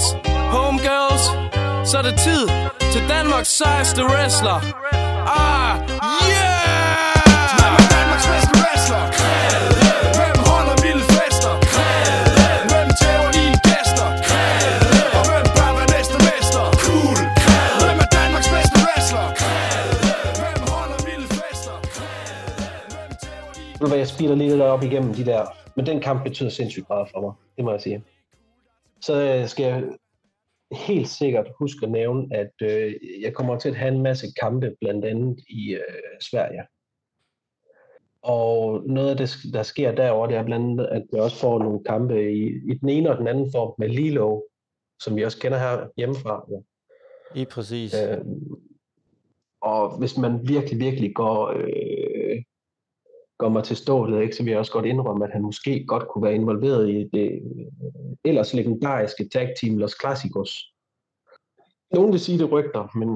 Homeboys, homegirls, så er det tid til Danmarks sejeste wrestler. Ah, yeah! Hvem er Danmarks bedste wrestler? Hvem holder vilde fester? Hvem tæver dine gæster? Og hvem bør være næste mester? Cool! Hvem er Danmarks bedste wrestler? Hvem holder vilde fester? Hvem tæver dine Ved du hvad, jeg spiller lige lidt op igennem de der, men den kamp betyder sindssygt meget for mig, det må jeg sige. Så øh, skal jeg helt sikkert huske at nævne, at øh, jeg kommer til at have en masse kampe, blandt andet i øh, Sverige. Og noget af det, der sker derovre, det er blandt andet, at jeg også får nogle kampe i, i den ene og den anden form med Lilo, som vi også kender her hjemmefra. Ja. Lige præcis. Øh, og hvis man virkelig, virkelig går, øh, går mig til stålet, ikke, så vil jeg også godt indrømme, at han måske godt kunne være involveret i det øh, ellers legendariske tag team Los Clásicos. Nogen vil sige, det rygter, men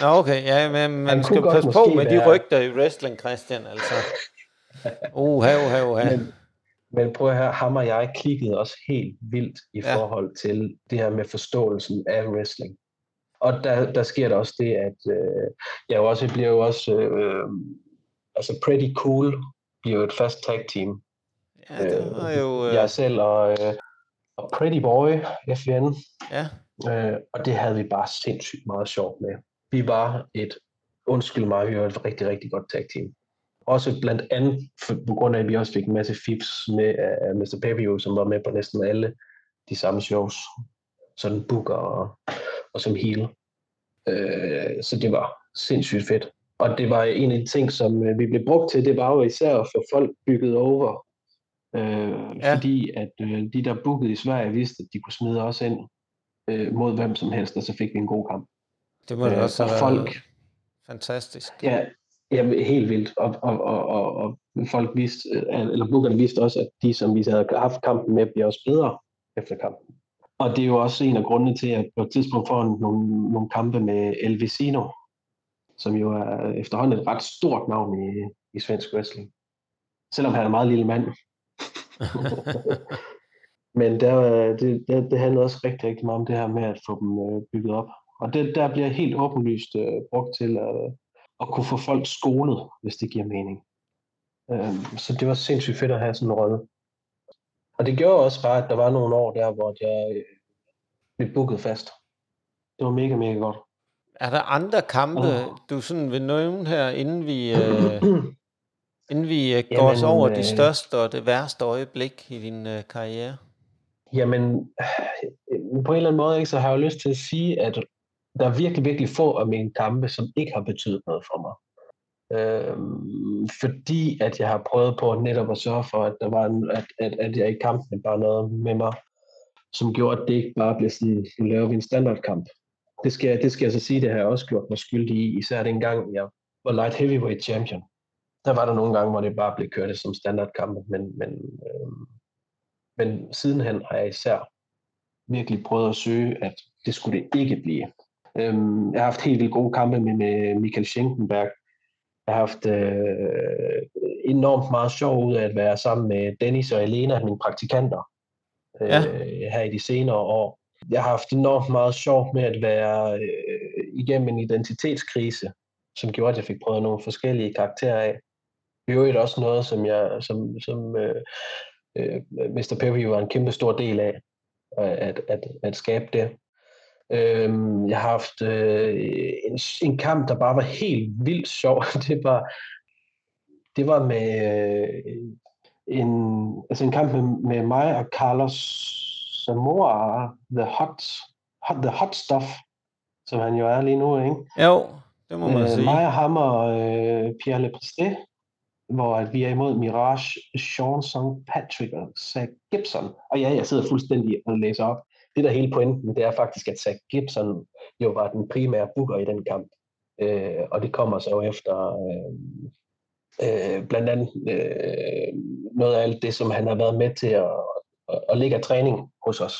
Nå, okay, ja, men man skal passe på med de være- rygter i wrestling, Christian, altså. Uha, uha, uha. Men, men prøv at høre, ham og jeg klikkede også helt vildt i ja. forhold til det her med forståelsen af wrestling. Og der, der sker der også det, at øh, jeg jo også bliver jo også, øh, altså Pretty Cool bliver jo et fast tag team. Ja, det var jo... Øh, Jeg selv og, øh, og Pretty Boy, FN, ja, øh, og det havde vi bare sindssygt meget sjovt med. Vi var et, undskyld mig, vi var et rigtig, rigtig godt tag team. Også blandt andet for, på grund af, at vi også fik en masse fifs med af Mr. Pepio, som var med på næsten alle de samme shows. Sådan booker og, og som heel. Øh, så det var sindssygt fedt. Og det var en af de ting, som øh, vi blev brugt til, det var jo især at få folk bygget over. Øh, Ja. Fordi at øh, de, der bookede i Sverige, vidste, at de kunne smide os ind øh, mod hvem som helst, og så fik vi en god kamp. det må Øh, også og have folk, fantastisk. ja, ja, helt vildt. Og, og, og, og, og folk vidste, øh, eller bookerne vidste også, at de, som vi havde haft kampen med, bliver også bedre efter kampen. Og det er jo også en af grundene til, at på et tidspunkt får nogle, nogle kampe med El Vicino, som jo er efterhånden et ret stort navn i, i svensk wrestling. Selvom han er en meget lille mand. Men der, øh, det, det, det handler også rigtig, rigtig meget om det her med at få dem øh, bygget op. Og det, der bliver helt åbenlyst øh, brugt til at, at kunne få folk skolet, hvis det giver mening. Øh, så det var sindssygt fedt at have sådan en rolle. Og det gjorde også bare, at der var nogle år der, hvor jeg øh, blev booket fast. Det var mega, mega godt. Er der andre kampe, Åh. du sådan vil nævne her, inden vi, øh, inden vi øh, går os Jamen, over de øh, største og det værste øjeblik i din øh, karriere? Jamen, øh, på en eller anden måde, ikke, så har jeg jo lyst til at sige, at der er virkelig, virkelig få af mine kampe, som ikke har betydet noget for mig. Øhm, fordi at jeg har prøvet på netop at sørge for, at, der var en, at, at, at jeg i kampen bare noget med mig, som gjorde, at det ikke bare blev sådan, nu laver vi en standardkamp. Det skal, jeg- det skal jeg så sige, det har jeg også gjort mig skyldig i, især dengang jeg var light heavyweight champion. Der var der nogle gange, hvor det bare blev kørt som standardkampe, men, men, øhm, men sidenhen har jeg især virkelig prøvet at søge, at det skulle det ikke blive. Øhm, jeg har haft helt vildt gode kampe med, med Michael Schenkenberg. Jeg har haft øh, enormt meget sjov ud af at være sammen med Dennis og Elena, mine praktikanter, øh, Ja. her i de senere år. Jeg har haft enormt meget sjov med at være øh, igennem en identitetskrise, som gjorde, at jeg fik prøvet nogle forskellige karakterer af. I øvrigt også noget, som jeg, som, som øh, øh, Mr. Pepper var en kæmpe stor del af, øh, at, at, at skabe det. Øhm, jeg har haft øh, en, en kamp, der bare var helt vildt sjov. Det var, det var med øh, en, altså en kamp med, med mig og Carlos Zamora, The Hot, hot, the hot Stuff, som han jo er lige nu, ikke? Jo, det må man Øh, sige. mig og ham og øh, Pierre Lepresté, hvor at vi er imod Mirage, Sean Song Patrick og Zach Gibson. Og ja, jeg sidder fuldstændig og læser op. Det der er hele pointen, det er faktisk, at Zach Gibson jo var den primære booker i den kamp. Øh, og det kommer så efter øh, øh, blandt andet øh, noget af alt det, som han har været med til at, og, og ligger træning hos os.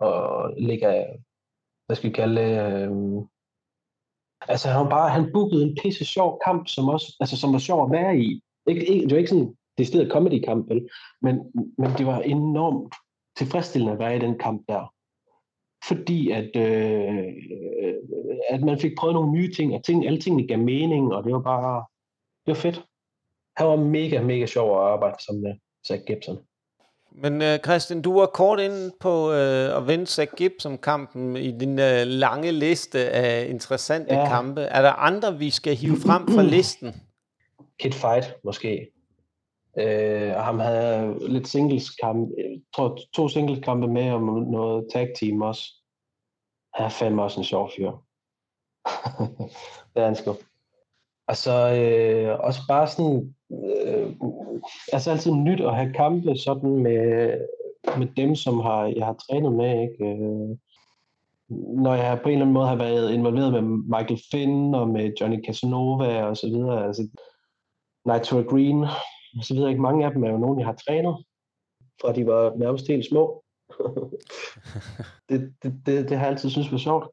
Og ligger, hvad skal vi kalde øh, Altså han bare, han bookede en pisse sjov kamp, som også, altså som var sjov at være i. Ikke, ikke, det var ikke sådan det sted comedy kamp, vel? Men, men det var enormt tilfredsstillende at være i den kamp der. fordi at, øh, øh, at man fik prøvet nogle nye ting, og ting, alle tingene gav mening, og det var bare, det var fedt. Han var mega, mega sjov at arbejde sammen med Zach Gibson. Men uh, Christian, du var kort inde på uh, at vinde Zach Gibson-kampen i din uh, lange liste af interessante ja. Kampe. Er der andre, vi skal hive frem fra listen? Kid Fight måske. Øh, og ham havde lidt singles kamp, jeg tror to singles kampe med og noget tag team også. Han er fandme også en sjov fyr. det er han sgu. Og så øh, også bare sådan, øh, altså altid nyt at have kampe sådan med, med dem, som har, jeg har trænet med, ikke? Øh, når jeg på en eller anden måde har været involveret med Michael Finn og med Johnny Casanova og så videre, altså Nitro Green og så videre, ikke? Mange af dem er jo nogen, jeg har trænet, fra de var nærmest helt små. det, det, det, det har jeg altid synes var sjovt.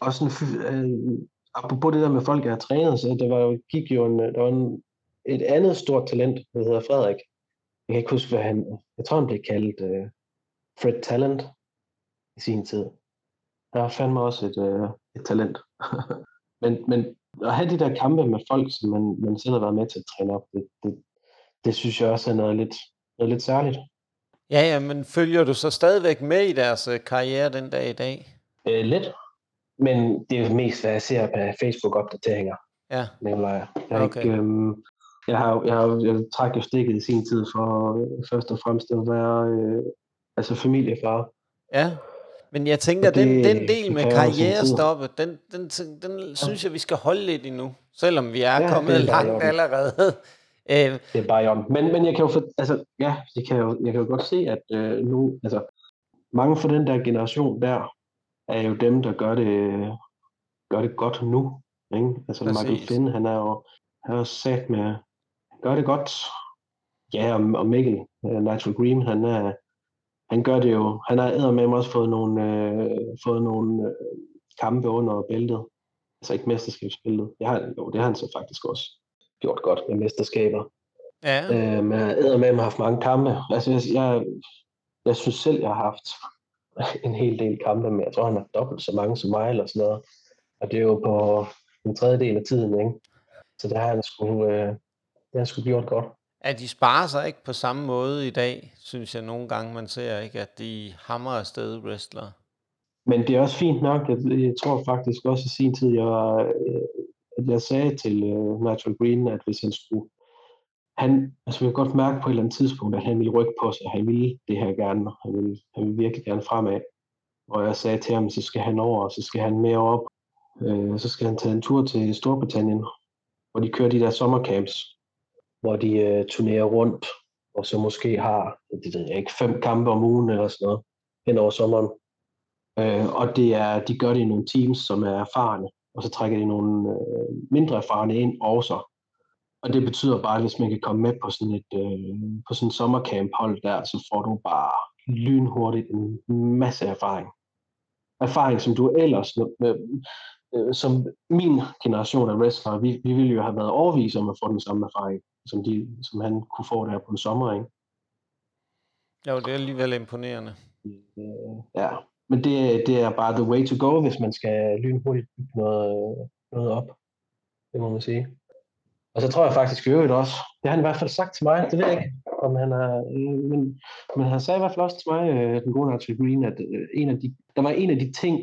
Og sådan, øh, apropos det der med folk, jeg har trænet, så der var jo, gik jo en, der var en, et andet stort talent, der hedder Frederik. Jeg kan ikke huske, hvad han, jeg tror han blev kaldt øh, Fred Talent i sin tid. Han var fandme også et, øh, et talent. men, men at have de der kampe med folk, som man, man selv har været med til at træne op, det, det, det synes jeg også er noget lidt, noget lidt særligt. Ja, ja, men følger du så stadigvæk med i deres øh, karriere den dag i dag? Øh, lidt, men det er mest, hvad jeg ser på Facebook-opdateringer. Ja, Nikolaj. Jeg, har Okay. ikke, øhm, jeg har, jeg har jeg trak jo stikket i sin tid for øh, først og fremmest at være øh, altså familiefar. ja. Men jeg tænker, Og den, det- den del det med karrierestoppet, den, den, den, den synes jeg, vi skal holde lidt endnu. Selvom vi er Ja, kommet det er langt allerede. Øh, Det er bare om. Men, men jeg kan jo, for, altså, ja, jeg kan jo, jeg kan jo godt se, at øh, nu, altså, mange fra den der generation der, er jo dem, der gør det, gør det godt nu. Ikke? Altså Michael Præcis. Finn, han er jo, han er sat med, gør det godt. Ja, og, og Mikkel, uh, Nitro Green, han er, han gør det jo, han har med også fået nogle, øh, fået nogle øh, kampe under bæltet. Altså ikke mesterskabsbæltet. Det har, han- jo, det har han så faktisk også gjort godt med mesterskaber. ja, Øh, men jeg har med haft mange kampe. Altså, jeg, jeg, jeg synes selv, jeg har haft en hel del kampe med. Jeg tror, han har dobbelt så mange som mig, eller sådan noget. Og det er jo på en tredjedel af tiden, ikke? Så det har han sgu, øh, det har han sgu gjort godt. at de sparer sig ikke på samme måde i dag, synes jeg nogle gange, man ser ikke, at de hammer afsted wrestlere. Men det er også fint nok. Jeg, jeg tror faktisk også i sin tid, jeg, var, øh, at jeg sagde til øh, Nitro Green, at hvis han skulle... Han, altså vi kan godt mærke på et eller andet tidspunkt, at han ville rykke på sig. Han ville det her gerne. Han ville, han ville virkelig gerne fremad. Og jeg sagde til ham, så skal han over, og så skal han mere op. Øh, så skal han tage en tur til Storbritannien, hvor de kører de der sommercamps, hvor de øh, turnerer rundt, og så måske har, det ved jeg ikke, fem kampe om ugen eller sådan noget, hen over sommeren. Øh, og det er, de gør det i nogle teams, som er erfarne, og så trækker de nogle øh, mindre erfarne ind også. Og det betyder bare, at hvis man kan komme med på sådan et øh, på sådan et sommercamp-hold der, så får du bare lynhurtigt en masse erfaring. Erfaring, som du ellers, øh, øh, som min generation af wrestlere, vi, vi ville jo have været overvist om at få den samme erfaring, som, de, som han kunne få der på en sommer, ikke? Jo, det er alligevel imponerende. Øh, ja, men det, det er bare the way to go, hvis man skal lynhurtigt bygge noget, noget op. Det må man sige. Og så tror jeg faktisk i øvrigt også, det har han i hvert fald sagt til mig, det ved jeg ikke, om han har, øh, men, men han sagde i hvert fald også til mig, øh, den gode Archie Green, at øh, en af de, der var en af de ting,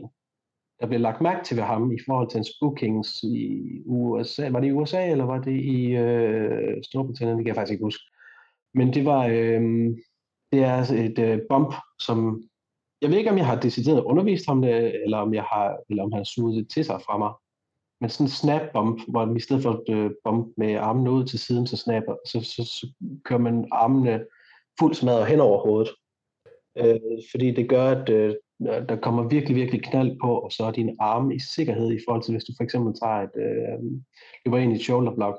der blev lagt mærke til ved ham i forhold til hans bookings i USA. Var det i USA, eller var det i øh, Storbritannien? Det kan jeg faktisk ikke huske. Men det var, øh, det er altså et øh, bump, som jeg ved ikke, om jeg har decideret undervist ham det, eller om, jeg har, eller om han har suget det til sig fra mig. Men sådan en snap bump, hvor man i stedet for at øh, med armene ud til siden, så, snapper, så, så, så kører man armene fuldt smadret hen over hovedet. Øh, fordi det gør, at øh, der kommer virkelig, virkelig knald på, og så er din arme i sikkerhed i forhold til, hvis du for eksempel tager et, øh, løber ind i et shoulder block,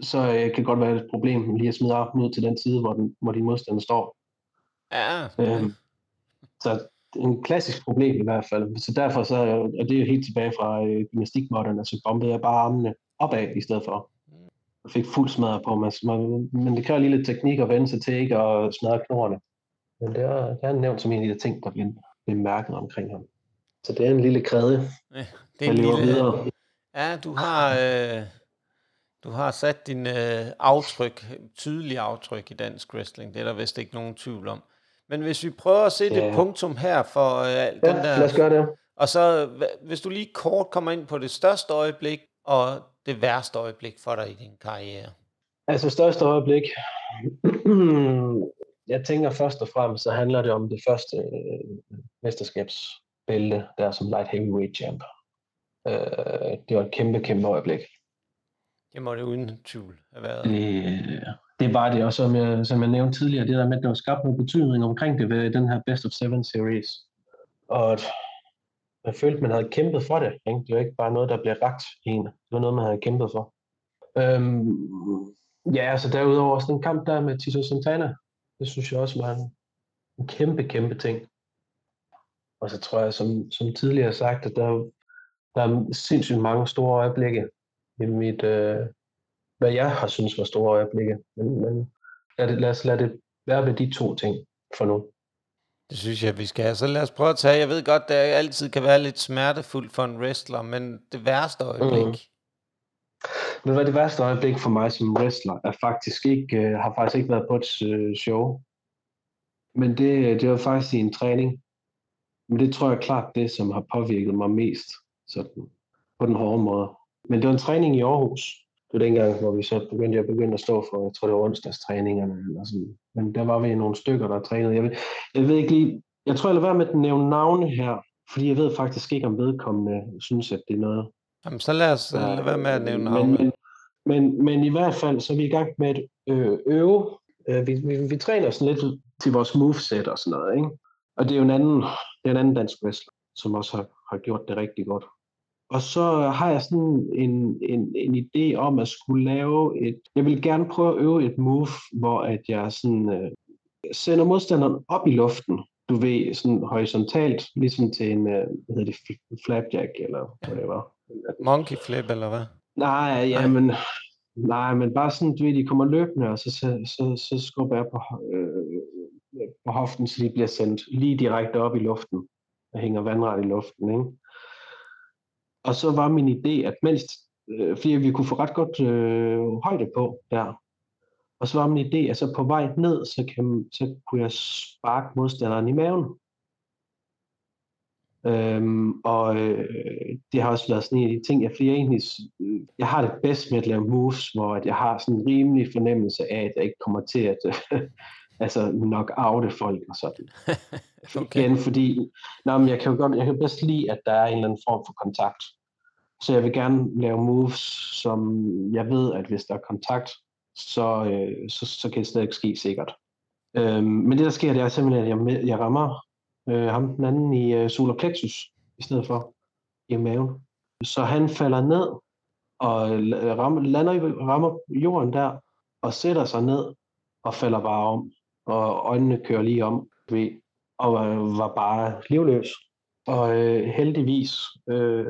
så øh, kan det godt være et problem lige at smide armen ud til den side, hvor, den, hvor din modstander står. Ja, Øhm, så en klassisk problem i hvert fald. Så derfor så, og det er jo helt tilbage fra øh, gymnastikmodderne, så bombede jeg bare armene opad i stedet for. Og fik fuld smadret på. Så man, men det kræver lige lidt teknik at vende sig til ikke at smadre knorene. Men det er, det er nævnt som en af de ting, der bliver bemærket omkring ham. Så det er en lille kræde, Ja, det er en lille, videre. Ja, du har, øh, du har sat din øh, aftryk, tydelige aftryk i dansk wrestling. Det er der vist ikke nogen tvivl om. Men hvis vi prøver at sætte Ja. et punktum her for øh, Ja, den der... lad os gøre det. Og så, hvis du lige kort kommer ind på det største øjeblik og det værste øjeblik for dig i din karriere. Altså største øjeblik. Jeg tænker først og fremmest, så handler det om det første øh, mesterskabsbælte, der som light heavyweight champ. Øh, det var et kæmpe, kæmpe øjeblik. Det må det uden tvivl have været. Det, det var det, og som jeg, som jeg nævnte tidligere, det der med, at der var skabt noget betydning omkring det ved den her Best of Seven series. Og man følte, man havde kæmpet for det. Ikke? Det var ikke bare noget, der blev ragt i en. Det var noget, man havde kæmpet for. Øhm, ja, altså derudover også den kamp der med Tito Santana. Det synes jeg også var en, en kæmpe, kæmpe ting. Og så tror jeg, som, som tidligere sagt, at der, der er sindssygt mange store øjeblikke i mit, øh, hvad jeg har synes var store øjeblikke. Men, men lad, det, lad os lade det være ved de to ting for nu. Det synes jeg, vi skal. Så lad os prøve at tage. Jeg ved godt, det altid kan være lidt smertefuldt for en wrestler, men det værste øjeblik. Mhm. Men hvad det værste øjeblik for mig som wrestler er faktisk ikke, øh, har faktisk ikke været på et øh, show. Men det, det var faktisk i en træning. Men det tror jeg klart det, som har påvirket mig mest sådan, på den hårde måde. Men det var en træning i Aarhus. Det var dengang, hvor vi så begyndte, jeg begyndte at stå for, jeg tror det var onsdagstræningerne eller sådan. Men der var vi nogle stykker, der trænede. Jeg ved, jeg ved ikke lige, jeg tror jeg lader være med at nævne navne her, fordi jeg ved faktisk ikke, om vedkommende synes, at det er noget, Jamen, så lad os øh, lade være med at nævne men, navne. men, men, men i hvert fald, så er vi i gang med at øh, øve. Øh, vi, vi, vi træner sådan lidt til vores moveset og sådan noget. Ikke? Og det er jo en anden, det er en anden dansk wrestler, som også har, har gjort det rigtig godt. Og så har jeg sådan en, en, en idé om at skulle lave et... Jeg vil gerne prøve at øve et move, hvor at jeg sådan, øh, sender modstanderen op i luften. Du ved, sådan horisontalt, ligesom til en, øh, hvad hedder det, fl- flapjack, eller hvad det var. Monkey flip, eller hvad? Nej, ja, men, nej, men bare sådan, du ved, de kommer løbende, og så, så, så, så skubber jeg på, øh, på hoften, så de bliver sendt lige direkte op i luften, og hænger vandret i luften, ikke? Og så var min idé, at mens, øh, fordi vi kunne få ret godt øh, højde på der, og så var min idé, at så på vej ned, så, kan, så kunne jeg sparke modstanderen i maven. Øhm, og øh, det har også været sådan en af de ting, jeg, fordi jeg egentlig, øh, jeg har det bedst med at lave moves, hvor at jeg har sådan en rimelig fornemmelse af, at jeg ikke kommer til at øh, altså knock oute folk og sådan. Okay. Igen, fordi nej, men jeg kan jo godt, jeg kan bedst lide, at der er en eller anden form for kontakt. Så jeg vil gerne lave moves, som jeg ved, at hvis der er kontakt, så, øh, så, så kan det slet ikke ske sikkert. Øhm, men det der sker, det er simpelthen, at jeg, med- jeg rammer øh, ham den anden i øh, solar plexus, i stedet for i maven. Så han falder ned og øh, rammer, lander, rammer jorden der, og sætter sig ned og falder bare om. Og øjnene kører lige om, ved, og øh, var bare livløs. Og øh, heldigvis øh,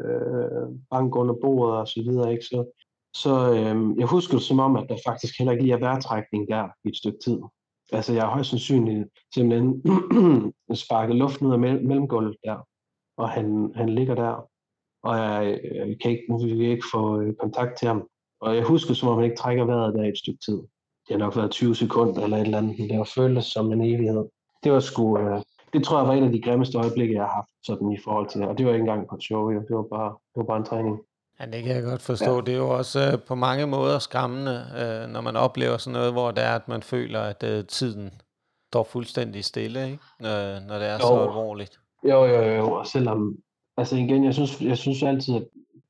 bank under bordet og så videre, ikke? Så, så øh, jeg husker det som om, at der faktisk heller ikke lige er vejrtrækning der i et stykke tid. Altså jeg har højst sandsynligt simpelthen sparket luften ud af mell- mellemgulvet der, og han, han ligger der, og jeg, jeg kan ikke, nu kan jeg ikke få øh, kontakt til ham. Og jeg husker som om, han ikke trækker vejret der i et stykke tid. Det har nok været 20 sekunder eller et eller andet, men det har føltes som en evighed. Det var sgu, øh, det tror jeg var en af de grimmeste øjeblikke, jeg har haft sådan i forhold til det. Og det var ikke engang på et show, jo. det var bare, det var bare en træning. Ja, det kan jeg godt forstå. Ja. Det er jo også øh, på mange måder skræmmende, øh, når man oplever sådan noget, hvor det er, at man føler, at øh, tiden står fuldstændig stille, ikke? Øh, når det er så Jo. alvorligt. Jo, jo, jo, og selvom, altså igen, jeg synes, jeg synes altid, at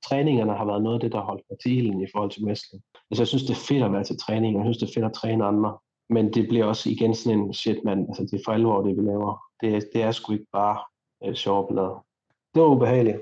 træningerne har været noget af det, der holdt mig til ilden i forhold til wrestling. Altså jeg synes, det er fedt at være til træning, og jeg synes, det er fedt at træne andre. Men det bliver også igen sådan en shit, man, altså det er for alvor, det vi laver. Det, er- det er sgu ikke bare øh, sjov blad. Det var ubehageligt.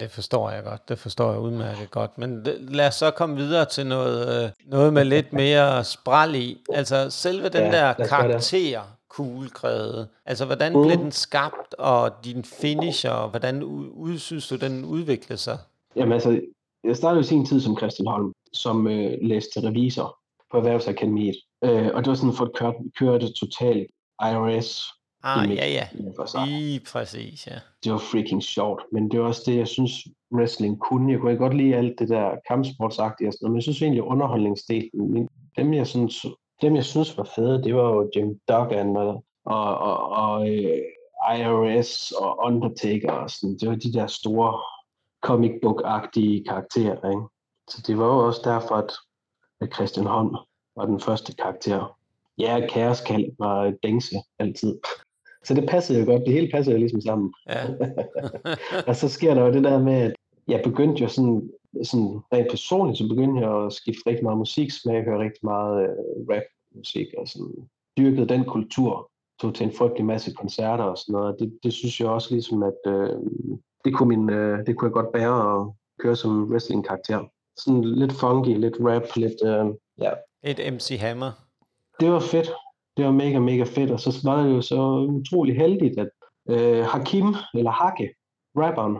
Det forstår jeg godt. Det forstår jeg udmærket godt. Men lad os så komme videre til noget, øh, noget med lidt mere spral i. Altså selve den Ja, der karakter, kuglekrede. Altså hvordan Mm. blev den skabt, og din finisher, og hvordan ud, synes du, den udviklede sig? Jamen altså, jeg startede jo sin tid som Christian Holm, som øh, læste revisor på Erhvervsakademiet. Øh, og det var sådan for at køre, køre det totalt IRS Ah, ja, ja. for sig. Lige præcis, ja. Det var freaking sjovt, men det var også det, jeg synes, wrestling kunne. Jeg kunne godt lide alt det der kampsportsagtige og sådan noget, men jeg synes egentlig, underholdningsdelen, dem jeg synes, dem jeg synes var fede, det var jo Jim Duggan og, og, og, og øh, IRS og Undertaker og sådan. Det var de der store comic book-agtige karakterer, ikke? Så det var jo også derfor, at Christian Holm var den første karakter. Ja, Kæreskald var Dengse altid. Så det passede jo godt. Det hele passede jo ligesom sammen. ja. Og så sker der jo det der med, at jeg begyndte jo sådan, sådan rent personligt, så begyndte jeg at skifte rigtig meget musiksmag, høre rigtig meget øh, rapmusik og sådan dyrkede den kultur, tog til en frygtelig masse koncerter og sådan noget. Det, det synes jeg også ligesom, at øh, det, kunne min, øh, det kunne jeg godt bære at køre som wrestling-karakter. Sådan lidt funky, lidt rap, lidt, øh, ja, Et MC Hammer. det var fedt. Det var mega, mega fedt. Og så var det jo så utrolig heldigt, at øh, Hakim, eller Hake, rapperen,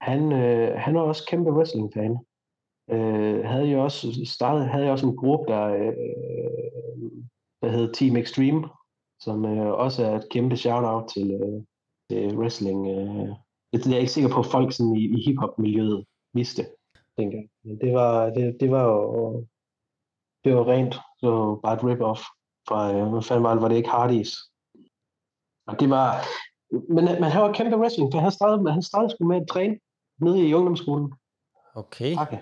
han, øh, han var også kæmpe wrestling-fan. Øh, havde jo også startet, havde jo også en gruppe, der, øh, der hed Team Extreme, som øh, også er et kæmpe shout-out til, øh, til wrestling. Øh. Det er jeg ikke sikker på, at folk sådan i, i hip-hop-miljøet vidste dengang. Men det var, det, det var jo det var rent, så bare et rip-off fra, øh, hvad fanden var det, var det ikke Hardys? Og det var, men, men han var kæmpe wrestling, for han startede, han startede sgu med at træne nede i ungdomsskolen. Okay. Okay.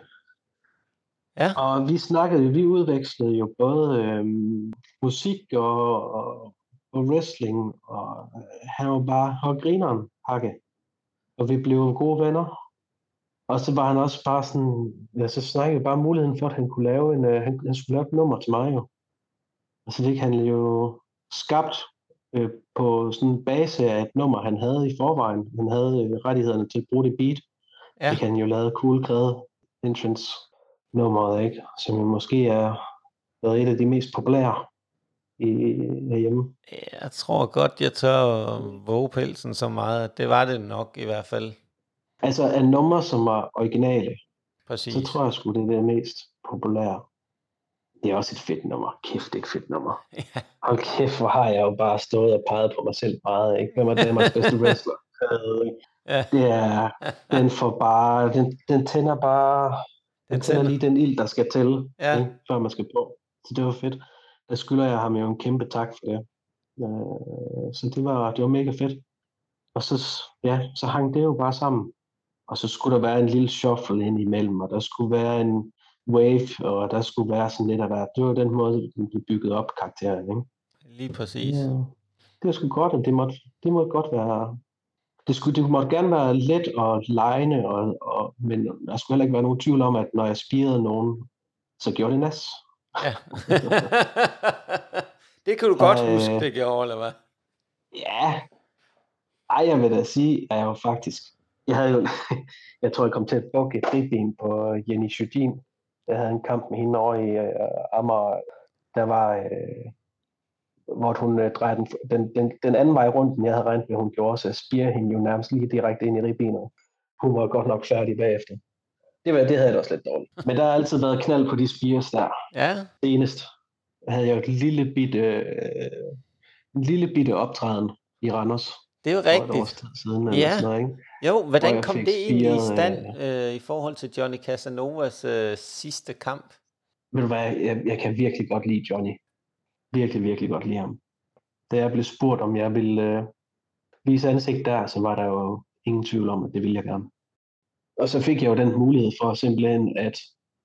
Ja. Og vi snakkede, vi udvekslede jo både øhm, musik og, og, og wrestling, og øh, han var bare var grineren, Hakke. Og vi blev gode venner. Og så var han også bare sådan, ja, så snakkede vi bare muligheden for, at han kunne lave en, øh, han, han skulle lave et nummer til mig jo. Og så fik han jo skabt øh, på sådan en base af et nummer, han havde i forvejen. Han havde øh, rettighederne til at bruge det beat. Ja. Fik han jo lavet Cool Grad Entrance nummeret, ikke? Som jo måske er været et af de mest populære i, herhjemme. Jeg tror godt, jeg tør våge pelsen så meget. at Det var det nok i hvert fald. Altså af numre, som var originale, Præcis. så tror jeg sgu, det er det mest populære. Det er også et fedt nummer. Kæft, det er et fedt nummer. Ja. Hold kæft, hvor har jeg jo bare stået og peget på mig selv meget, ikke? Hvem er Danmarks bedste wrestler? Ja. Er, den får bare, den, den tænder bare, den, Den tænder lige den ild, der skal til, Ja. ikke? før man skal på. Så det var fedt. Der skylder jeg ham jo en kæmpe tak for det. Øh, så det var, det var mega fedt. Og så, ja, så hang det jo bare sammen. Og så skulle der være en lille shuffle ind imellem, og der skulle være en wave, og der skulle være sådan lidt af hvert. Det var den måde, den blev bygget op, karakteren. Ikke? Lige præcis. Ja, det var sgu godt, og det måtte, det måtte godt være... Det, skulle, det måtte gerne være let og lejende, og, og, men der skulle heller ikke være nogen tvivl om, at når jeg spirede nogen, så gjorde det nas. Ja. det kan du godt Øh. huske, det gjorde, eller hvad? Ja, ej, jeg vil da sige, at jeg var faktisk... Jeg havde jo, jeg tror, jeg kom til at bukke et ribben på Jenny Sjødin. Jeg havde en kamp med hende over i uh, Amager. Der var, uh, hvor hun uh, drejede den, den, den, den, anden vej rundt, end jeg havde regnet med, hun gjorde, så jeg spirer hende jo nærmest lige direkte ind i ribbenet. Hun var godt nok færdig bagefter. Det, var, det havde jeg da også lidt dårligt. Men der har altid været knald på de spires der. Ja, Senest havde jeg et lille bitte, øh, en lille bitte optræden i Randers det er jo for et års rigtigt. tid siden. Eller Ja. sådan noget, ikke? Jo, hvor hvordan kom det egentlig i stand øh, i forhold til Johnny Casanovas øh, sidste kamp? Ved du hvad, jeg, jeg kan virkelig godt lide Johnny. Virkelig, virkelig godt lide ham. Da jeg blev spurgt, om jeg ville øh, vise ansigt der, så var der jo ingen tvivl om, at det ville jeg gerne. Og så fik jeg jo den mulighed for simpelthen at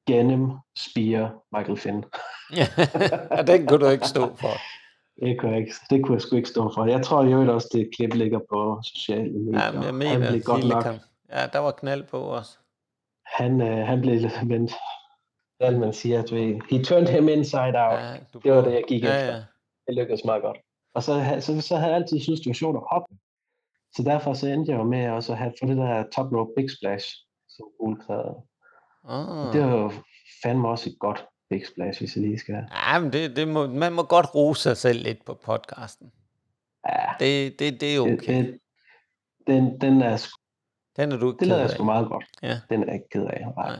gennem spire Michael Finn. Ja, den kunne du ikke stå for. Det kunne jeg, ikke, det kunne jeg sgu ikke stå for. Jeg tror jo også, det klip ligger på sociale medier. Ja, men jeg han mener, blev godt nok. Ja, der var knald på os. han, øh, han blev lidt, men hvordan man siger, at vi, he turned him inside out. Ja, du Det var det, jeg gik ja, efter. Ja. Det lykkedes meget godt. Og så, så, så havde jeg altid synes det var sjovt at hoppe. Så derfor så endte jeg jo med også at have få det der top rope big splash, som uletræet. Ah. Det var jo fandme også et godt big splash, hvis jeg lige skal. Ja, men det, det må, man må godt rose sig selv lidt på podcasten. Ja, Det, det, det er det, okay. det, den, den er, sgu- Den er du ikke det lavede jeg sgu meget godt. Ja. Den er jeg ikke ked af. Nej. Nej.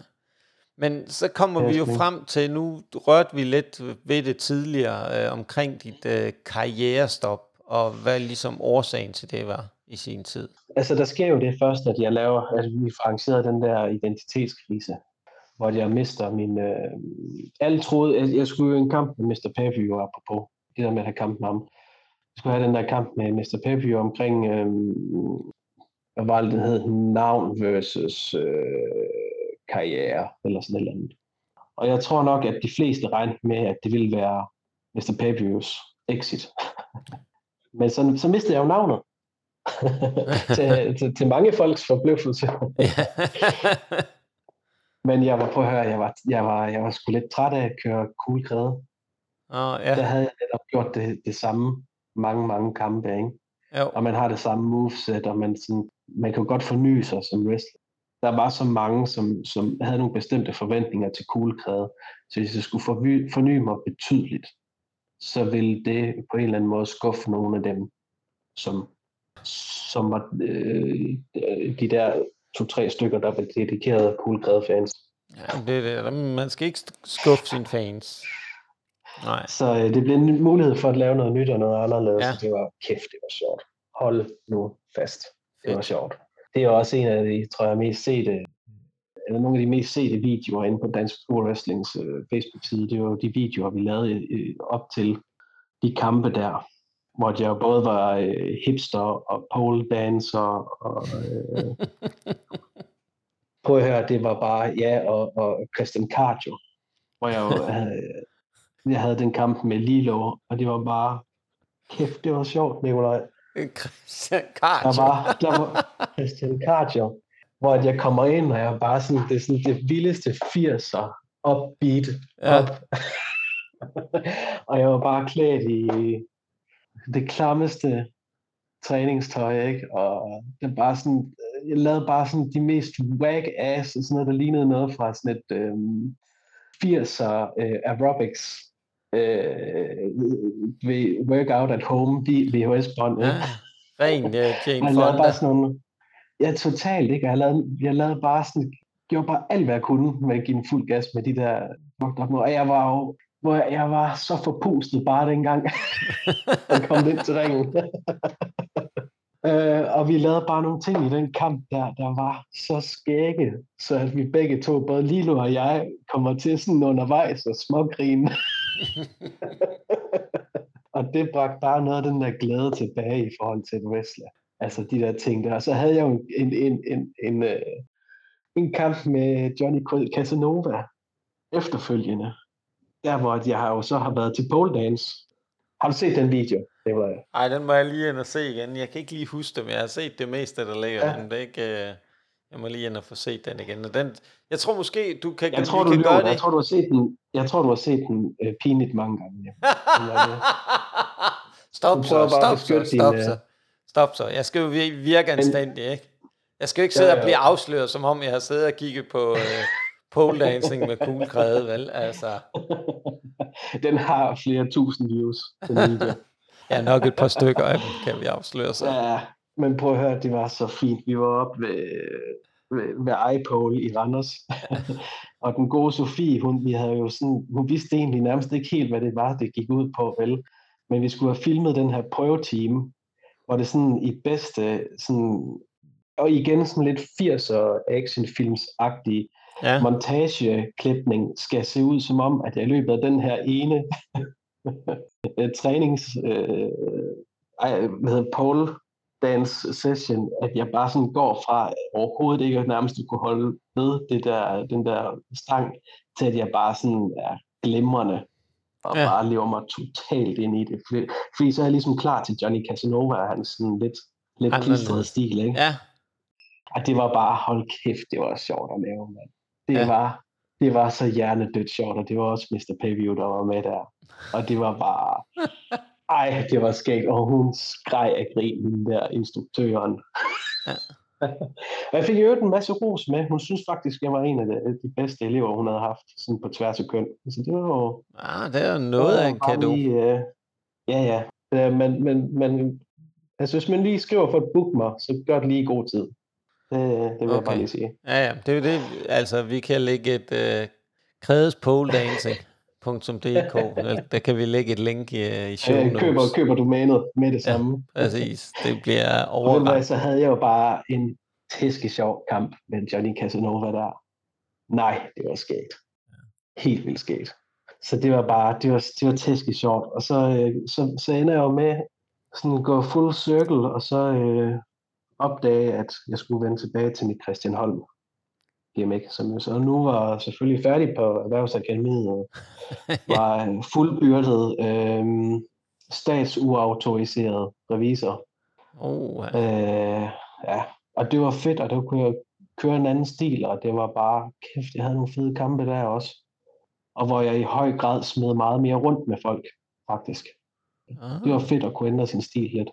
Men så kommer Det er vi jo frem til, nu rørte vi lidt ved det tidligere, øh, omkring dit øh, karrierestop, og hvad ligesom årsagen til det var i sin tid? Altså, der sker jo det først, at jeg laver, at vi får arrangeret den der identitetskrise, hvor jeg mister min... Øh, alle troede, jeg, jeg skulle jo en kamp med Mr. Pavio, apropos det der med at have kamp med ham. Jeg skulle have den der kamp med Mr. Pavio omkring, øh, hvad var det, den hed, navn versus øh, karriere, eller sådan et eller andet. Og jeg tror nok, at de fleste regnede med, at det ville være Mr. Pavios exit. Men så, så mistede jeg jo navnet. til, til, til mange folks forbløffelse. Men jeg var på at høre, jeg var, jeg var, jeg var sgu lidt træt af at køre cool kræde. Åh, ja. Der havde jeg netop gjort det, det samme mange, mange kampe, ikke? Jo. Og man har det samme moveset, og man, sådan, man kan godt forny sig som wrestler. Der var så mange, som, som havde nogle bestemte forventninger til cool kræde. Så hvis jeg skulle forny, forny mig betydeligt, så ville det på en eller anden måde skuffe nogle af dem, som, som var øh, de der to-tre stykker, der var dedikerede cool kræde fans. Ja, det, er det. Man skal ikke skuffe sine fans. Nej. Så øh, det blev en mulighed for at lave noget nyt og noget anderledes. Ja. Det var kæft, det var sjovt. Hold nu fast. Det var sjovt. Det er også en af de, tror jeg, mest sete, eller nogle af de mest sete videoer inde på Dansk Pro Wrestlings øh, Facebook-side. Det var jo de videoer, vi lavede øh, op til de kampe der, hvor jeg både var øh, hipster og pole dancer og øh, prøv at høre, det var bare ja og, og Christian Cardio, hvor jeg jo havde, jeg havde den kamp med Lilo, og det var bare kæft, det var sjovt, Nikolaj. Christian Der Cardio. var, der var Christian Cardio, hvor jeg kommer ind, og jeg bare sådan, det er sådan det vildeste 80'er upbeat Ja. op. og jeg var bare klædt i det klammeste træningstøj, ikke? Og det bare sådan, jeg lavede bare sådan de mest wag ass, sådan noget, der lignede noget fra sådan et øhm, 80'er øh, aerobics øh, ved workout at home VHS-bånd. Ja. ikke? Ren uh, Jane jeg lavede Fonda. bare sådan nogle... Ja, totalt, ikke? Og Jeg lavede, jeg lavede bare sådan... Gjorde bare alt, hvad jeg kunne med at give den fuld gas med de der... Og jeg var jo... Hvor jeg, var så forpustet bare dengang, jeg kom ind til ringen. øh, og vi lavede bare nogle ting i den kamp der, der var så skægge, så at vi begge to, både Lilo og jeg, kommer til sådan undervejs og smågrine. og det bragte bare noget af den der glæde tilbage i forhold til et wrestler. Altså de der ting der. Og så havde jeg jo en, en, en, en, øh, en kamp med Johnny Casanova efterfølgende. Der hvor jeg har jo så har været til pole dance. Har du set den video? Det var jeg. Ej, den må jeg lige ind og se igen. Jeg kan ikke lige huske det, men jeg har set det meste, der ligger. Ja. Men det er ikke... øh, Jeg må lige ind og få set den igen. Og den, jeg tror måske, du kan, Jeg tror, du kan gøre Jeg det. tror, du har set den, jeg tror, du har set den øh, pinligt mange gange. Stop så, stop så, beskytte stop din, så. øh, Stop så. Jeg skal jo vir- virke anstændig, ikke? Jeg skal jo ikke sidde Ja, og ja. blive afsløret, som om jeg har siddet og kigget på øh, pole dancing med cool kræde, vel? Altså, den har flere tusind views, den ja, nok et par stykker af dem, kan vi afsløre så. Ja, men prøv at høre, det var så fint. Vi var oppe ved, ved, ved iPole i Randers. og den gode Sofie, hun, vi havde jo sådan, hun vidste egentlig nærmest ikke helt, hvad det var, det gik ud på, vel? Men vi skulle have filmet den her prøvetime, hvor det sådan i bedste, sådan, og igen sådan lidt 80'er actionfilms-agtige Ja, montageklipning skal se ud som om, at jeg i løbet af den her ene øh, trænings, øh, ej, hvad hedder pole dance session, at jeg bare sådan går fra overhovedet ikke at nærmest kunne holde ved det der, den der stang, til at jeg bare sådan er glimrende og Ja. bare lever mig totalt ind i det. Fordi, fordi så er jeg ligesom klar til Johnny Casanova og hans sådan lidt, lidt klistrede stil, ikke? ja. Og det var bare, hold kæft, det var sjovt at lave, mand. Det, Ja. var, det var så hjernedødt sjovt, og det var også Mr. Pavio, der var med der. Og det var bare, ej, det var skægt, og hun skreg af grin, den der instruktøren. Ja. og jeg fik jo en masse ros med. Hun synes faktisk, jeg var en af de, de bedste elever, hun havde haft, sådan på tværs af køn. Så det var jo Ah, det er noget af en kado. Lige, øh, ja, ja. Øh, men, men, men altså, hvis man lige skriver for et book mig, så gør det lige i god tid. Det, det vil okay. jeg bare lige sige. Ja, ja, det er jo det. Altså, vi kan lægge et øh, kredes pole dancing Der, der kan vi lægge et link i, i show Øh, notes. køber, køber domænet med det Ja, samme. præcis. Det bliver du overrendt. så havde jeg jo bare en tæske sjov kamp med Johnny Casanova der. Nej, det var skægt. Helt vildt skægt. Så det var bare, det var, det var tæske sjovt. Og så, øh, så, så ender jeg jo med sådan gå full circle, og så øh, opdage, at jeg skulle vende tilbage til mit Christian Holm GMX, som jo så nu var selvfølgelig færdig på Erhvervsakademiet, og var fuldbyrdet øh, statsuautoriseret revisor. Oh, ja. Øh, ja, og det var fedt, og der kunne jeg køre en anden stil, og det var bare, kæft, jeg havde nogle fede kampe der også. Og hvor jeg i høj grad smed meget mere rundt med folk, faktisk. Ah, Det var fedt at kunne ændre sin stil lidt.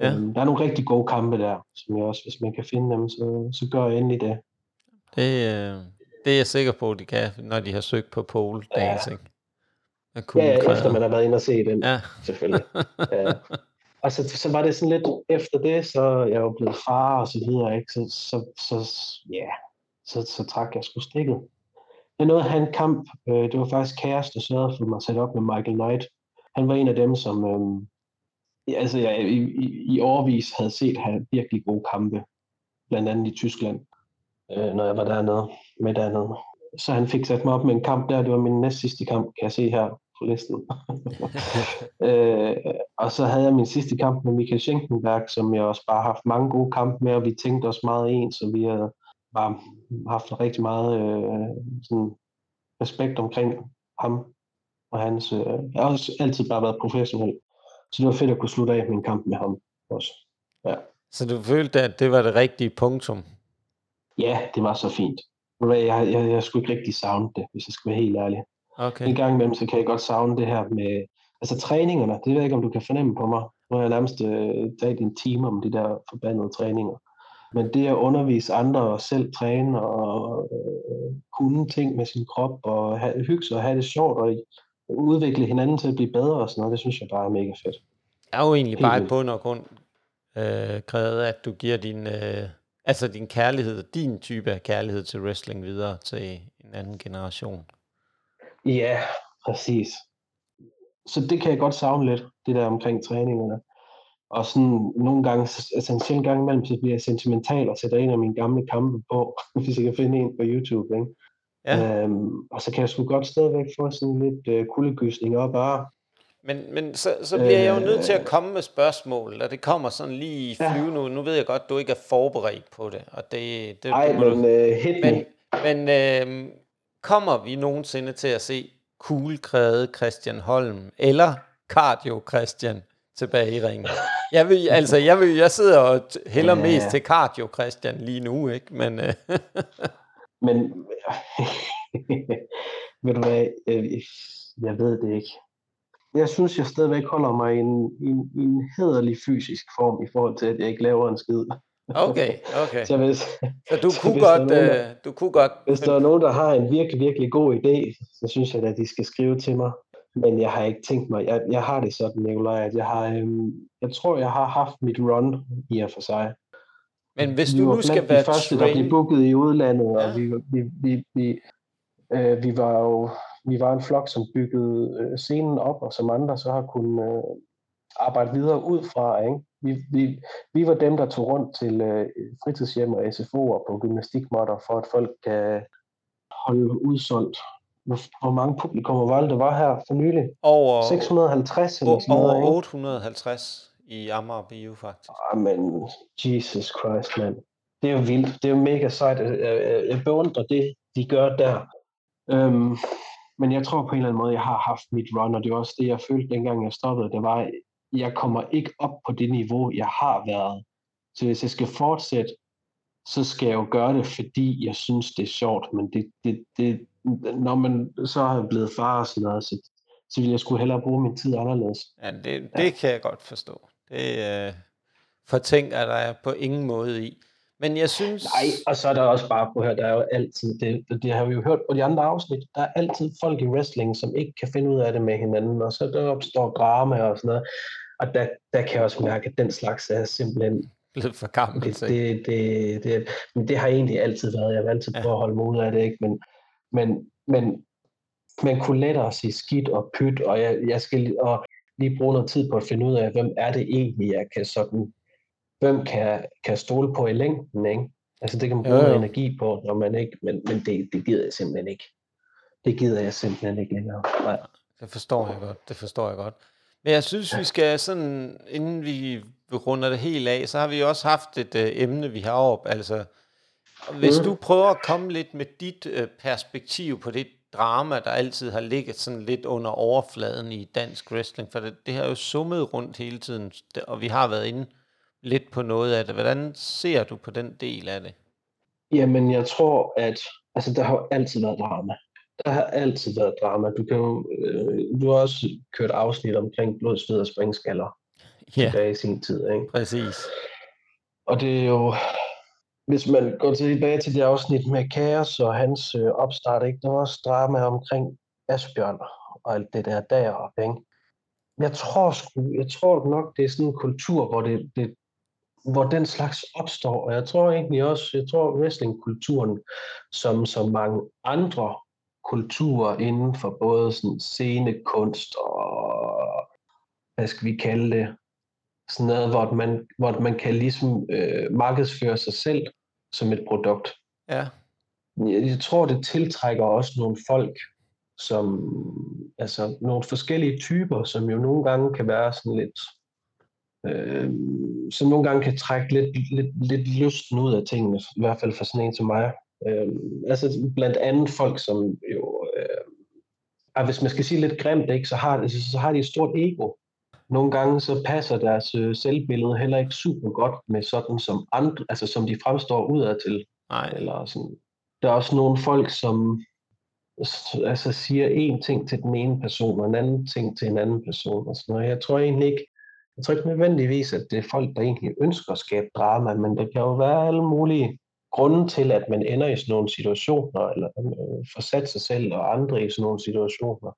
Ja. Øhm, der er nogle rigtig gode kampe der, som jeg også, hvis man kan finde dem, så, så gør jeg endelig det. det, øh, det er jeg sikker på, de kan, når de har søgt på pole dancing. Ja. Ja, ja, efter man har været inde og se den, Ja. selvfølgelig. Ja. Og så, så var det sådan lidt, efter det, så jeg jo blevet far og så videre, ikke? Så, så, så, ja, så, så trak jeg sgu stikket. Jeg nåede at have en kamp, øh, det var faktisk Kæres, der sørgede for mig at sætte op med Michael Knight. Han var en af dem, som øh, altså, jeg i, i, i årvis havde set have virkelig gode kampe, blandt andet i Tyskland, øh, når jeg var dernede med dernede. Så han fik sat mig op med en kamp der, det var min næst sidste kamp, kan jeg se her på listen. øh, og så havde jeg min sidste kamp med Michael Schenkenberg, som jeg også bare har haft mange gode kampe med, og vi tænkte os meget ens, så vi har bare haft rigtig meget øh, sådan respekt omkring ham og hans... Øh, jeg har også altid bare været professionel, så det var fedt at kunne slutte af med en kamp med ham også. Så du følte, at det var det rigtige punktum? Ja, det var så fint. Hvad, Jeg, jeg, jeg skulle ikke rigtig savne det, hvis jeg skal være helt ærlig. Okay. En gang imellem, så kan jeg godt savne det her med, altså træningerne, det ved jeg ikke, om du kan fornemme på mig. Nu har jeg nærmest øh, talt en time om de der forbandede træninger. Men det at undervise andre og selv træne og øh, kunne ting med sin krop og have, hygge sig og have det sjovt og udvikle hinanden til at blive bedre og sådan noget, det synes jeg bare er mega fedt. er jo egentlig Helt bare i vildt. bund og grund øh, krævet, at du giver din, øh, altså din kærlighed, din type af kærlighed til wrestling videre til en anden generation. Ja, præcis. Så det kan jeg godt savne lidt, det der omkring træningerne. Og sådan nogle gange, altså en sjældent gang imellem, så bliver jeg sentimental og sætter en af mine gamle kampe på, hvis jeg kan finde en på YouTube. Ikke? Ja, Øhm, og så kan jeg sgu godt stadigvæk få sådan lidt øh, kuldegysning op bare. men, men så, så bliver jeg jo nødt til at Øh. komme med spørgsmål, og det kommer sådan lige i Ja. flyve nu. Nu ved jeg godt, du ikke er forberedt på det, og det, det, Ej, må du- men øh, hit me. Men, men øh, kommer vi nogensinde til at se kuglekræde Christian Holm eller cardio Christian tilbage i ringen? Jeg vil, altså, jeg, vil, jeg sidder og hælder Ja. mest til cardio Christian lige nu, ikke? Men øh, Men ved du hvad, øh, jeg ved det ikke. Jeg synes, jeg stadigvæk holder mig i en, i en, i en hederlig fysisk form i forhold til, at jeg ikke laver en skid. okay, okay. Så hvis, Så du så kunne hvis godt, nogen, der- øh, du kunne godt, hvis der er nogen, der har en virkelig, virkelig god idé, så synes jeg, at de skal skrive til mig. Men jeg har ikke tænkt mig, jeg, jeg har det sådan, Nicolaj, at jeg har, øhm, jeg tror, jeg har haft mit run i og for sig. Men hvis vi du var nu skal være de første, der blev booket i udlandet, Ja. og vi, vi, vi, vi, øh, vi var jo vi var en flok, som byggede øh, scenen op, og som andre så har kunnet øh, arbejde videre ud fra. Ikke? Vi, vi, vi var dem, der tog rundt til øh, fritidshjem og SFO'er på gymnastikmåtter, for at folk kan holde udsolgt. Hvor, hvor mange publikummer var det, der var her for nylig? over, 650 eller sådan noget, over ikke? 850 i Amager Bio, faktisk. Jamen, Jesus Christ, mand. Det er jo vildt. Det er jo mega sejt. Jeg, jeg, jeg beundrer det, de gør der. Øhm, men jeg tror på en eller anden måde, jeg har haft mit run, og det var også det, jeg følte, dengang jeg stoppede. Det var, jeg kommer ikke op på det niveau, jeg har været. Så hvis jeg skal fortsætte, så skal jeg jo gøre det, fordi jeg synes, det er sjovt. Men det, det, det, når man så er blevet far og sådan noget, så, så vil jeg skulle hellere bruge min tid anderledes. Ja, det, det kan jeg godt forstå. Det øh, fortænker der på ingen måde i. Men jeg synes... Nej, og så er der også bare på her, der er jo altid, det, det, det har vi jo hørt på de andre afsnit, der er altid folk i wrestling, som ikke kan finde ud af det med hinanden, og så der opstår drama og sådan noget. Og der, der kan jeg også mærke, at den slags er simpelthen, blevet for gammel det, det, det, det, men det har egentlig altid været, jeg har altid Ja. prøvet at holde mig ud af det, ikke? Men, men, men man kunne lettere sige skidt og pyt, og jeg, jeg skal og lige bruge noget tid på at finde ud af, hvem er det egentlig, jeg kan sådan, hvem kan, kan stole på i længden, ikke? Altså det kan man bruge noget jo. energi på, når man ikke, men, men det, det gider jeg simpelthen ikke. Det gider jeg simpelthen ikke længere. Nej. Det forstår jeg godt, det forstår jeg godt. Men jeg synes, vi skal sådan, inden vi runder det helt af, så har vi også haft et øh, emne, vi har op. Altså, hvis Mm. du prøver at komme lidt med dit øh, perspektiv på det drama, der altid har ligget sådan lidt under overfladen i dansk wrestling, for det, det har jo summet rundt hele tiden, og vi har været inde lidt på noget af det. Hvordan ser du på den del af det? Jamen, jeg tror, at altså, der har altid været drama. Der har altid været drama. Du, kan jo, øh, du har også kørt afsnit omkring blod, sved og springskaller Ja, tilbage i sin tid. Ikke? præcis. Og det er jo, hvis man går tilbage til det afsnit med Kaos og hans øh, opstart, ikke? der var også drama omkring Asbjørn og alt det der deroppe. Ikke? Jeg tror, sgu, jeg tror nok, det er sådan en kultur, hvor, det, det, hvor den slags opstår. Og jeg tror egentlig også, jeg tror wrestlingkulturen, som så mange andre kulturer inden for både sådan scenekunst og, hvad skal vi kalde det, sådan noget, hvor man, hvor man kan ligesom øh, markedsføre sig selv som et produkt. Ja, Jeg, tror, det tiltrækker også nogle folk, som, altså nogle forskellige typer, som jo nogle gange kan være sådan lidt, øh, som nogle gange kan trække lidt, lidt, lidt lysten ud af tingene, i hvert fald for sådan en som mig. Øh, altså blandt andet folk, som jo, øh, ah, hvis man skal sige lidt grimt, ikke, så, har, så har de et stort ego. Nogle gange så passer deres øh, selvbillede heller ikke super godt med sådan som andre, altså som de fremstår udad til. nej, Eller sådan. Der er også nogle folk, som altså siger en ting til den ene person, og en anden ting til en anden person. Og sådan noget. Jeg tror egentlig ikke, jeg tror ikke nødvendigvis, at det er folk, der egentlig ønsker at skabe drama, men der kan jo være alle mulige grunde til, at man ender i sådan nogle situationer, eller øh, får sat sig selv og andre i sådan nogle situationer.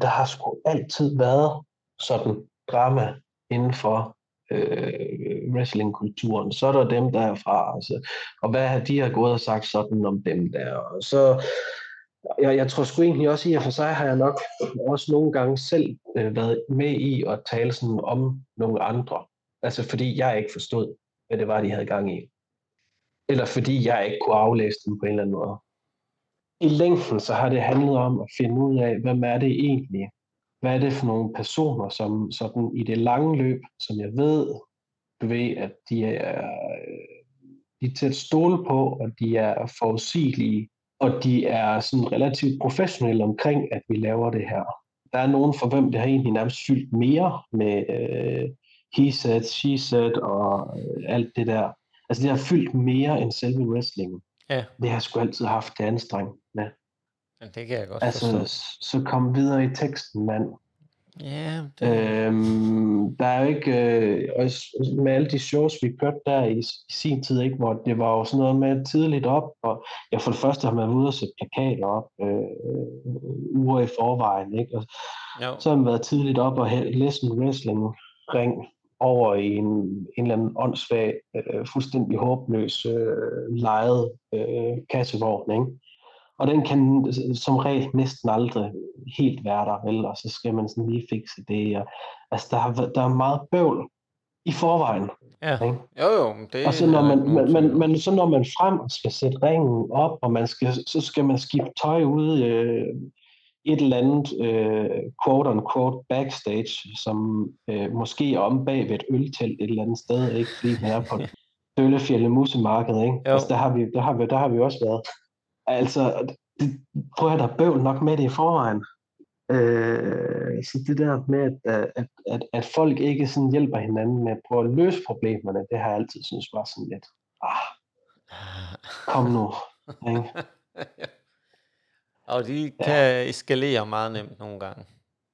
Der har sgu altid været sådan drama inden for øh, wrestlingkulturen. Så er der dem derfra, altså, og hvad har de har gået og sagt sådan om dem der. Og så, jeg, jeg tror sgu egentlig også i og for sig har jeg nok også nogle gange selv øh, været med i at tale sådan om nogle andre. Altså fordi jeg ikke forstod, hvad det var, de havde gang i. Eller fordi jeg ikke kunne aflæse dem på en eller anden måde. I længden så har det handlet om at finde ud af, hvem er det egentlig? Hvad er det for nogle personer, som sådan i det lange løb, som jeg ved, du ved, at de er, øh, de er til at stole på, og de er forudsigelige, og de er sådan relativt professionelle omkring, at vi laver det her. Der er nogen for hvem det har egentlig nærmest fyldt mere med øh, he said, she said og øh, alt det der. Altså det har fyldt mere end selve wrestlingen. ja, Det har jeg sgu altid haft det anstrengt med. Men det kan jeg godt Altså, forstå. så kom videre i teksten, mand. Ja, det, Øhm, der er jo ikke, øh, og med alle de shows, vi kørte der i, i sin tid, ikke, hvor det var jo sådan noget med tidligt op, og ja, for det første har man været ude og sætte plakater op øh, uger i forvejen, ikke? Og jo, så har man været tidligt op og læst en wrestling ring over i en, en eller anden åndssvag, øh, fuldstændig håbløs, øh, lejet øh, kassevogn, ikke? Og den kan som regel næsten aldrig helt være der, vel? Og så skal man sådan lige fikse det. Og, altså, der, har, der er meget bøvl i forvejen. ja. Ikke? Jo, jo, men det Og så når man, man, man, man, så når man frem og skal sætte ringen op, og man skal, så skal man skifte tøj ud øh, et eller andet øh, quote unquote backstage, som øh, måske er om bag ved et øltelt et eller andet sted, ikke? fordi man er på Døllefjælde Musemarked, ikke? Jo. Altså, der, har vi, der, har vi, der har vi også været. Altså, det, prøv at der er bøvl nok med det i forvejen. Øh, så det der med, at, at, at, at folk ikke sådan hjælper hinanden med at prøve at løse problemerne, det har jeg altid synes var sådan lidt, ah, kom nu. Ikke? Og de kan eskalere meget nemt nogle gange.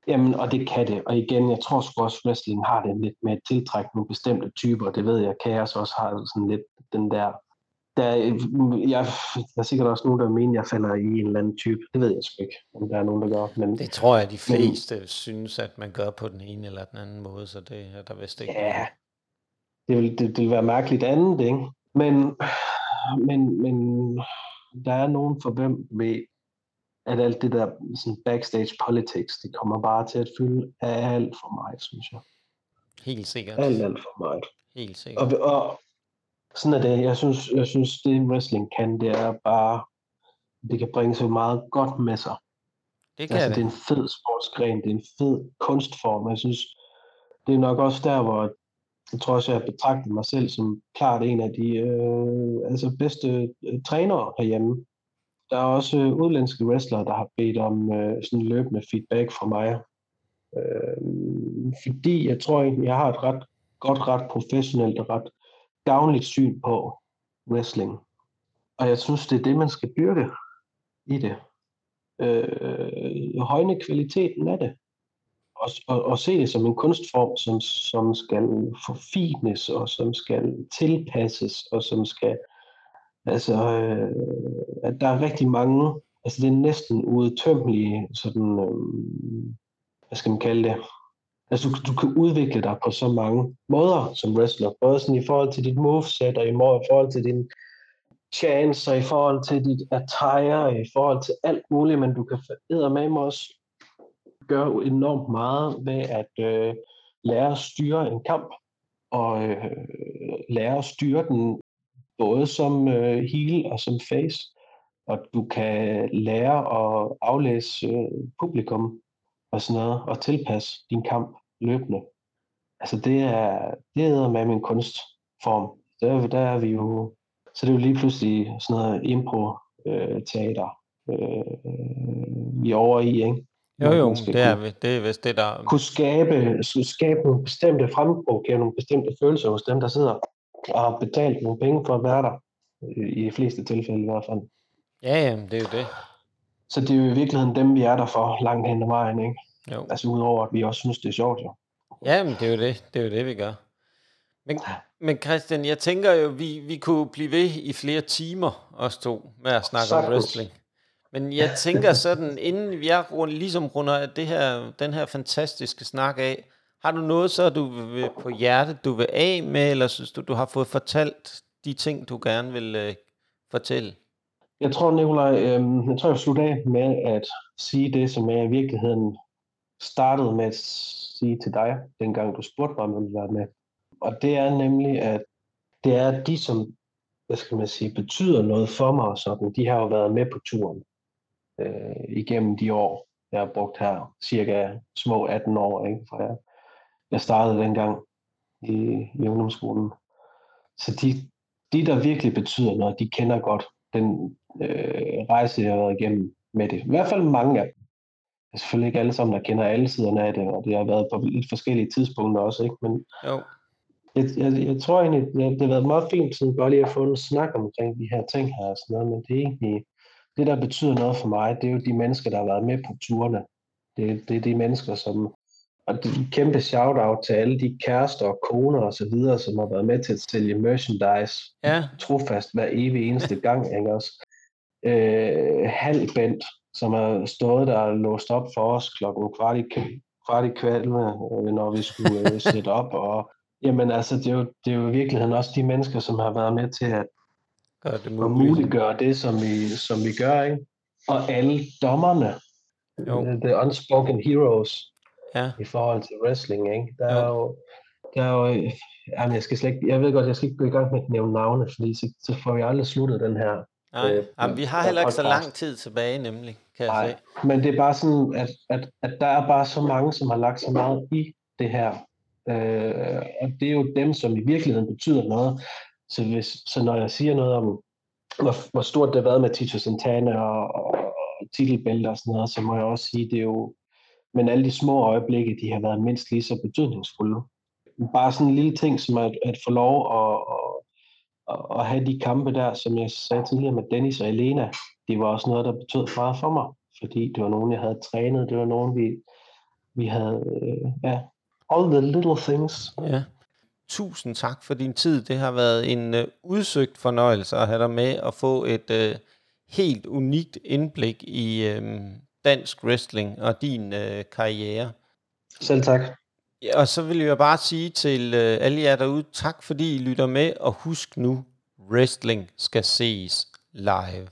Jamen, og det kan det. Og igen, jeg tror sgu også, wrestling har det lidt med at tiltrække nogle bestemte typer. Det ved jeg, Chaos også har sådan lidt den der... der jeg, der er sikkert også nogen, der mener, jeg falder i en eller anden type. Det ved jeg sgu ikke, om der er nogen, der gør. Men Det tror jeg, de fleste synes, at man gør på den ene eller den anden måde, så det er der vist ikke. ja, det vil, det, det vil være mærkeligt andet, ikke? Men, men, men der er nogen for hvem ved, at alt det der sådan backstage politics, det kommer bare til at fylde alt for meget, synes jeg. Helt sikkert. Alt, alt for meget. Helt sikkert. Og, og sådan er det. Jeg synes, jeg synes, det wrestling kan, det er bare, det kan bringe så meget godt med sig. Det kan Altså, det. det er en fed sportsgren, det er en fed kunstform. Jeg synes, det er nok også der, hvor jeg tror også, jeg betragter mig selv som klart en af de øh, altså bedste øh, trænere herhjemme. Der er også øh, udlandske wrestlere, der har bedt om øh, sådan løbende feedback fra mig. Øh, fordi jeg tror egentlig, jeg har et ret godt, ret professionelt og ret gavnligt syn på wrestling. Og jeg synes, det er det, man skal dyrke i det. Øh, højne kvaliteten af det. Og, og, og se det som en kunstform, som, som skal forfines, og som skal tilpasses, og som skal... Altså, øh, at der er rigtig mange... Altså, det er næsten udtømmelige sådan... Øh, hvad skal man kalde det? Altså, du, du kan udvikle dig på så mange måder som wrestler. Både sådan i forhold til dit moveset, og i forhold til din chance, og i forhold til dit attire, og i forhold til alt muligt, men du kan med mig også gøre enormt meget ved at øh, lære at styre en kamp, og øh, lære at styre den både som øh, heel og som face, og du kan lære at aflæse øh, publikum og sådan noget, og tilpasse din kamp løbende. Altså det er, det er med min kunstform. Der, der er vi jo, så det er jo lige pludselig sådan noget impro-teater, øh, vi er over i, ikke? Jo, jo, det er, kunne- det er vist det, der... kunne skabe, skulle skabe nogle bestemte fremprovokere nogle bestemte følelser hos dem, der sidder og har betalt nogle penge for at være der. I de fleste tilfælde i hvert fald. Ja, ja, det er jo det. Så det er jo i virkeligheden dem, vi er der for langt hen ad vejen, ikke? Jo. Altså udover, at vi også synes, det er sjovt, jo. Ja, men det er jo det. Det er jo det, vi gør. Men, men Christian, jeg tænker jo, vi, vi kunne blive ved i flere timer, os to, med at snakke om Sagtens. wrestling. Men jeg tænker sådan, inden vi er rund, ligesom runder det her, den her fantastiske snak af, har du noget så, du vil på hjertet, du vil af med, eller synes du, du har fået fortalt de ting, du gerne vil øh, fortælle? Jeg tror, Nikolaj, øh, jeg tror, jeg slutter af med at sige det, som jeg i virkeligheden startede med at sige til dig, dengang du spurgte mig, om jeg ville være med. Og det er nemlig, at det er de, som hvad skal man sige, betyder noget for mig, og sådan, de har jo været med på turen øh, igennem de år, jeg har brugt her, cirka små 18 år, ikke? for jeg, jeg startede dengang i, i ungdomsskolen. Så de, de, der virkelig betyder noget, de kender godt den øh, rejse, jeg har været igennem med det. I hvert fald mange af dem. Det er selvfølgelig ikke alle sammen, der kender alle siderne af det, og det har været på lidt forskellige tidspunkter også, ikke? men Jo, jeg, jeg, jeg tror egentlig, det, det har været meget fint sådan bare lige at få en snak omkring de her ting her og sådan noget, men det er egentlig, det der betyder noget for mig, det er jo de mennesker, der har været med på turene. Det, det er de mennesker, som, og det er kæmpe shout-out til alle de kærester og koner og så videre, som har været med til at sælge merchandise ja, trofast hver evig eneste gang, ikke også? Øh, Halbent, som har stået der og låst op for os klokken kvart i, kvart i kvalme, øh, når vi skulle øh, sætte op, og jamen altså, det er, jo, det er jo i virkeligheden også de mennesker, som har været med til at, gør det at muliggøre det, som vi, som vi gør, ikke? Og alle dommerne, Jo. øh, the unspoken heroes Ja, i forhold til wrestling, ikke? Der Jo. er jo, der er jo, øh, jamen jeg skal slet ikke, jeg ved godt, jeg skal ikke gå i gang med at nævne navne, fordi så, så får vi aldrig sluttet den her nej. Øh, Jamen, vi har heller ikke så lang tid tilbage, nemlig, kan jeg Nej, se. men det er bare sådan, at, at, at der er bare så mange, som har lagt så meget i det her. Øh, og det er jo dem, som i virkeligheden betyder noget. Så, hvis, så når jeg siger noget om, hvor, hvor stort det har været med Tito Santana og, og, og titelbælter og sådan noget, så må jeg også sige, det er jo, men alle de små øjeblikke, de har været mindst lige så betydningsfulde. Bare sådan en lille ting, som at, at få lov at, at have de kampe der, som jeg sagde tidligere med Dennis og Elena, det var også noget, der betød meget for mig, fordi det var nogen, jeg havde trænet, det var nogen, vi, vi havde, øh, ja, all the little things. Ja. Tusind tak for din tid. Det har været en øh, udsøgt fornøjelse at have dig med og få et øh, helt unikt indblik i øh, dansk wrestling og din øh, karriere. Selv tak. Ja, og så vil jeg bare sige til øh, alle jer derude, tak fordi I lytter med, og husk nu, wrestling skal ses live.